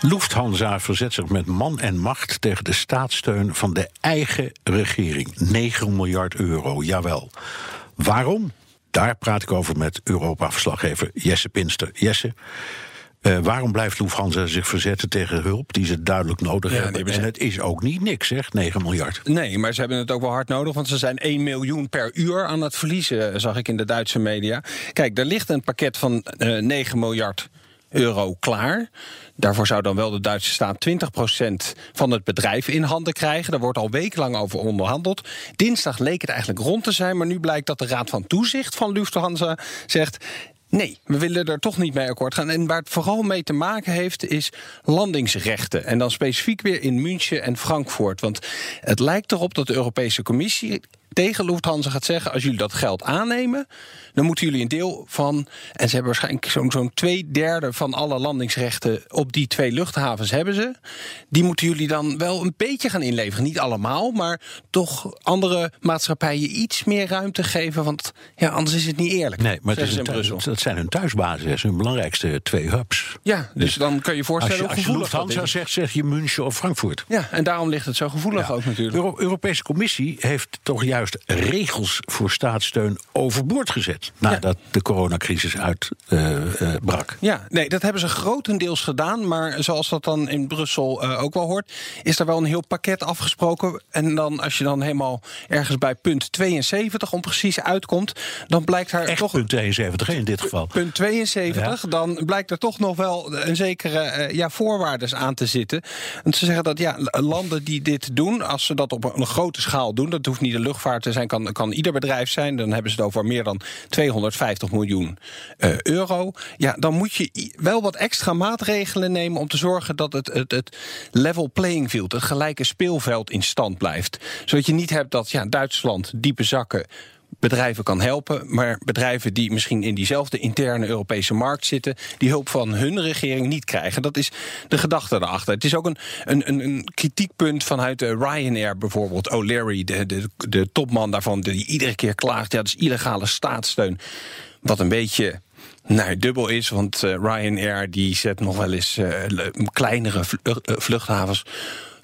Lufthansa verzet zich met man en macht tegen de staatssteun van de eigen regering. 9 miljard euro, jawel. Waarom? Daar praat ik over met Europa-verslaggever Jesse Pinster. Jesse, uh, waarom blijft Lufthansa zich verzetten tegen hulp die ze duidelijk nodig Ja, hebben? En het is ook niet niks, zeg, 9 miljard. Nee, maar ze hebben het ook wel hard nodig, want ze zijn 1 miljoen per uur aan het verliezen, zag ik in de Duitse media. Kijk, er ligt een pakket van eh 9 miljard euro klaar. Daarvoor zou dan wel de Duitse staat 20% van het bedrijf in handen krijgen. Daar wordt al wekenlang over onderhandeld. Dinsdag leek het eigenlijk rond te zijn, maar nu blijkt dat de Raad van Toezicht van Lufthansa zegt. Nee, we willen er toch niet mee akkoord gaan. En waar het vooral mee te maken heeft, is landingsrechten. En dan specifiek weer in München en Frankfurt. Want het lijkt erop dat de Europese Commissie tegen Lufthansa gaat zeggen... als jullie dat geld aannemen, dan moeten jullie een deel van... en ze hebben waarschijnlijk zo'n zo'n twee derde van alle landingsrechten... op die twee luchthavens hebben ze. Die moeten jullie dan wel een beetje gaan inleveren. Niet allemaal, maar toch andere maatschappijen iets meer ruimte geven. Want ja, anders is het niet eerlijk. Nee, maar het is in Brussel. dat zijn hun thuisbasis, hun belangrijkste twee hubs. Ja, dus, dan kan je Als voorstellen je, als je Lufthansa zegt, zeg je München of Frankfurt. Ja, en daarom ligt het zo gevoelig ook natuurlijk. De Euro- Europese Commissie heeft toch juist regels voor staatssteun overboord gezet. Nadat de coronacrisis uitbrak. Ja, nee, dat hebben ze grotendeels gedaan. Maar zoals dat dan in Brussel eh, ook wel hoort, is er wel een heel pakket afgesproken. En dan, als je dan helemaal ergens bij punt 72 om precies uitkomt, dan blijkt daar Echt toch. punt 72 hè, in dit geval. Punt 72, dan blijkt er toch nog wel een zekere eh, ja, voorwaardes aan te zitten. Want ze zeggen dat ja, landen die dit doen, als ze dat op een grote schaal doen, dat hoeft niet de luchtvaart te zijn, kan, kan ieder bedrijf zijn, dan hebben ze het over meer dan 250 miljoen eh, euro. Ja, dan moet je wel wat extra maatregelen nemen om te zorgen dat het, het, het level playing field, het gelijke speelveld in stand blijft. Zodat je niet hebt dat ja, Duitsland diepe zakken bedrijven kan helpen. Maar bedrijven die misschien in diezelfde interne Europese markt zitten, die hulp van hun regering niet krijgen. Dat is de gedachte erachter. Het is ook een, een, een, kritiekpunt vanuit eh, Ryanair bijvoorbeeld. O'Leary, de, de, de topman daarvan, die iedere keer klaagt: ja, dat is illegale staatssteun. Wat een beetje. Nou, dubbel is, want eh, Ryanair die zet nog wel eens eh, le- kleinere vlu- vluchthavens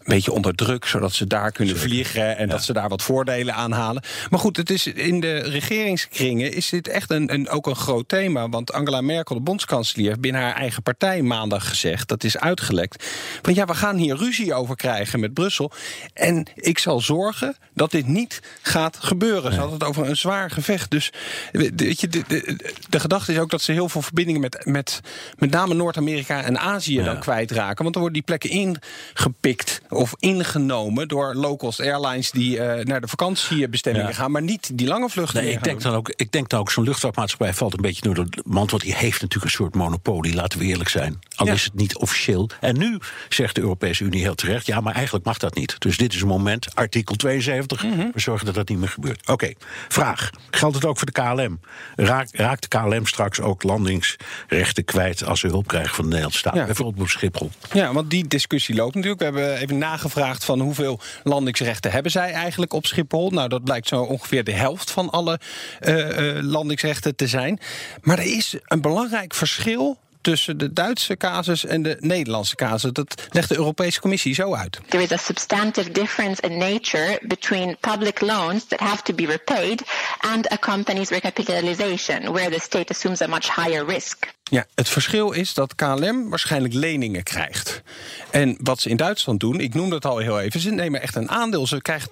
beetje onder druk, zodat ze daar kunnen vliegen en dat ze daar wat voordelen aan halen. Maar goed, het is in de regeringskringen is dit echt een, een, ook een groot thema. Want Angela Merkel, de bondskanselier, heeft binnen haar eigen partij maandag gezegd, dat is uitgelekt. Van ja, we gaan hier ruzie over krijgen met Brussel. En ik zal zorgen dat dit niet gaat gebeuren. Ze had het over een zwaar gevecht. Dus weet je, de, de, de gedachte is ook dat ze heel veel verbindingen met, met met name Noord-Amerika en Azië dan kwijtraken. Want dan worden die plekken ingepikt of ingenomen door low-cost airlines die eh, naar de vakantiebestemmingen Ja. gaan, maar niet die lange vluchten. Nee, ik denk dan ook, ik denk dan ook zo'n luchtvaartmaatschappij valt een beetje door de mand. Want die heeft natuurlijk een soort monopolie, laten we eerlijk zijn. Al Ja. is het niet officieel. En nu zegt de Europese Unie heel terecht: ja, maar eigenlijk mag dat niet. Dus dit is een moment, artikel 72. Mhm. We zorgen dat dat niet meer gebeurt. Oké, vraag. Geldt het ook voor de KLM? Raakt, raakt de KLM straks ook landingsrechten kwijt als ze hulp krijgen van de Nederlandse staat? Ja. Bijvoorbeeld op Schiphol. Ja, want die discussie loopt natuurlijk. We hebben even nagevraagd van hoeveel landingsrechten hebben zij eigenlijk op Schiphol. Nou, dat blijkt zo ongeveer de helft van alle eh, eh, landingsrechten te zijn. Maar er is een belangrijk verschil tussen de Duitse casus en de Nederlandse casus. Dat legt de Europese Commissie zo uit. There is a substantive difference in nature between public loans that have to be repaid and a company's recapitalization, where the state assumes a much higher risk. Ja, het verschil is dat KLM waarschijnlijk leningen krijgt. En wat ze in Duitsland doen, ik noemde het al heel even, ze nemen echt een aandeel. Ze krijgen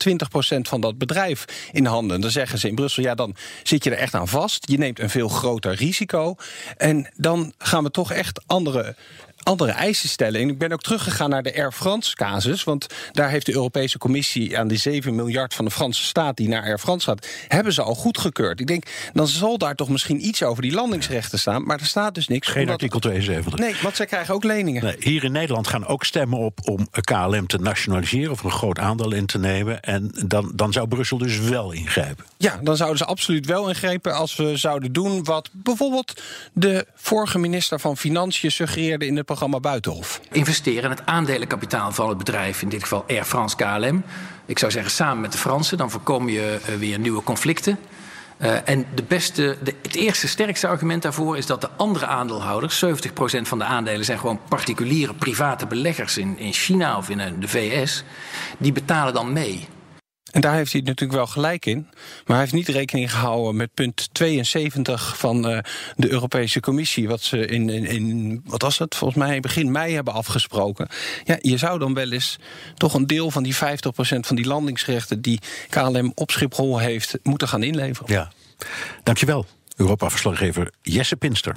20% van dat bedrijf in handen. En dan zeggen ze in Brussel, ja, dan zit je er echt aan vast. Je neemt een veel groter risico. En dan gaan we toch echt andere andere eisen stellen. En ik ben ook teruggegaan naar de Air France casus. Want daar heeft de Europese Commissie aan die 7 miljard van de Franse staat die naar Air France gaat, hebben ze al goedgekeurd. Ik denk, dan zal daar toch misschien iets over die landingsrechten staan. Maar er staat dus niks. Geen artikel 72. Nee, want zij krijgen ook leningen. Nee, hier in Nederland gaan ook stemmen op om KLM te nationaliseren of een groot aandeel in te nemen. En dan, dan zou Brussel dus wel ingrijpen. Ja, dan zouden ze absoluut wel ingrijpen als we zouden doen wat bijvoorbeeld de vorige minister van Financiën suggereerde in het programma Buitenhof. Investeren in het aandelenkapitaal van het bedrijf, in dit geval Air France KLM. Ik zou zeggen samen met de Fransen, dan voorkom je uh, weer nieuwe conflicten. Uh, en de beste, de, het eerste sterkste argument daarvoor is dat de andere aandeelhouders, 70% van de aandelen zijn gewoon particuliere private beleggers in, in China of in de VS, die betalen dan mee. En daar heeft hij natuurlijk wel gelijk in. Maar hij heeft niet rekening gehouden met punt 72 van uh, de Europese Commissie. Wat ze in, in, in, wat was het, volgens mij begin mei hebben afgesproken. Ja, je zou dan wel eens toch een deel van die 50% van die landingsrechten die KLM op Schiphol heeft, moeten gaan inleveren. Ja, dankjewel. Europa-verslaggever Jesse Pinster.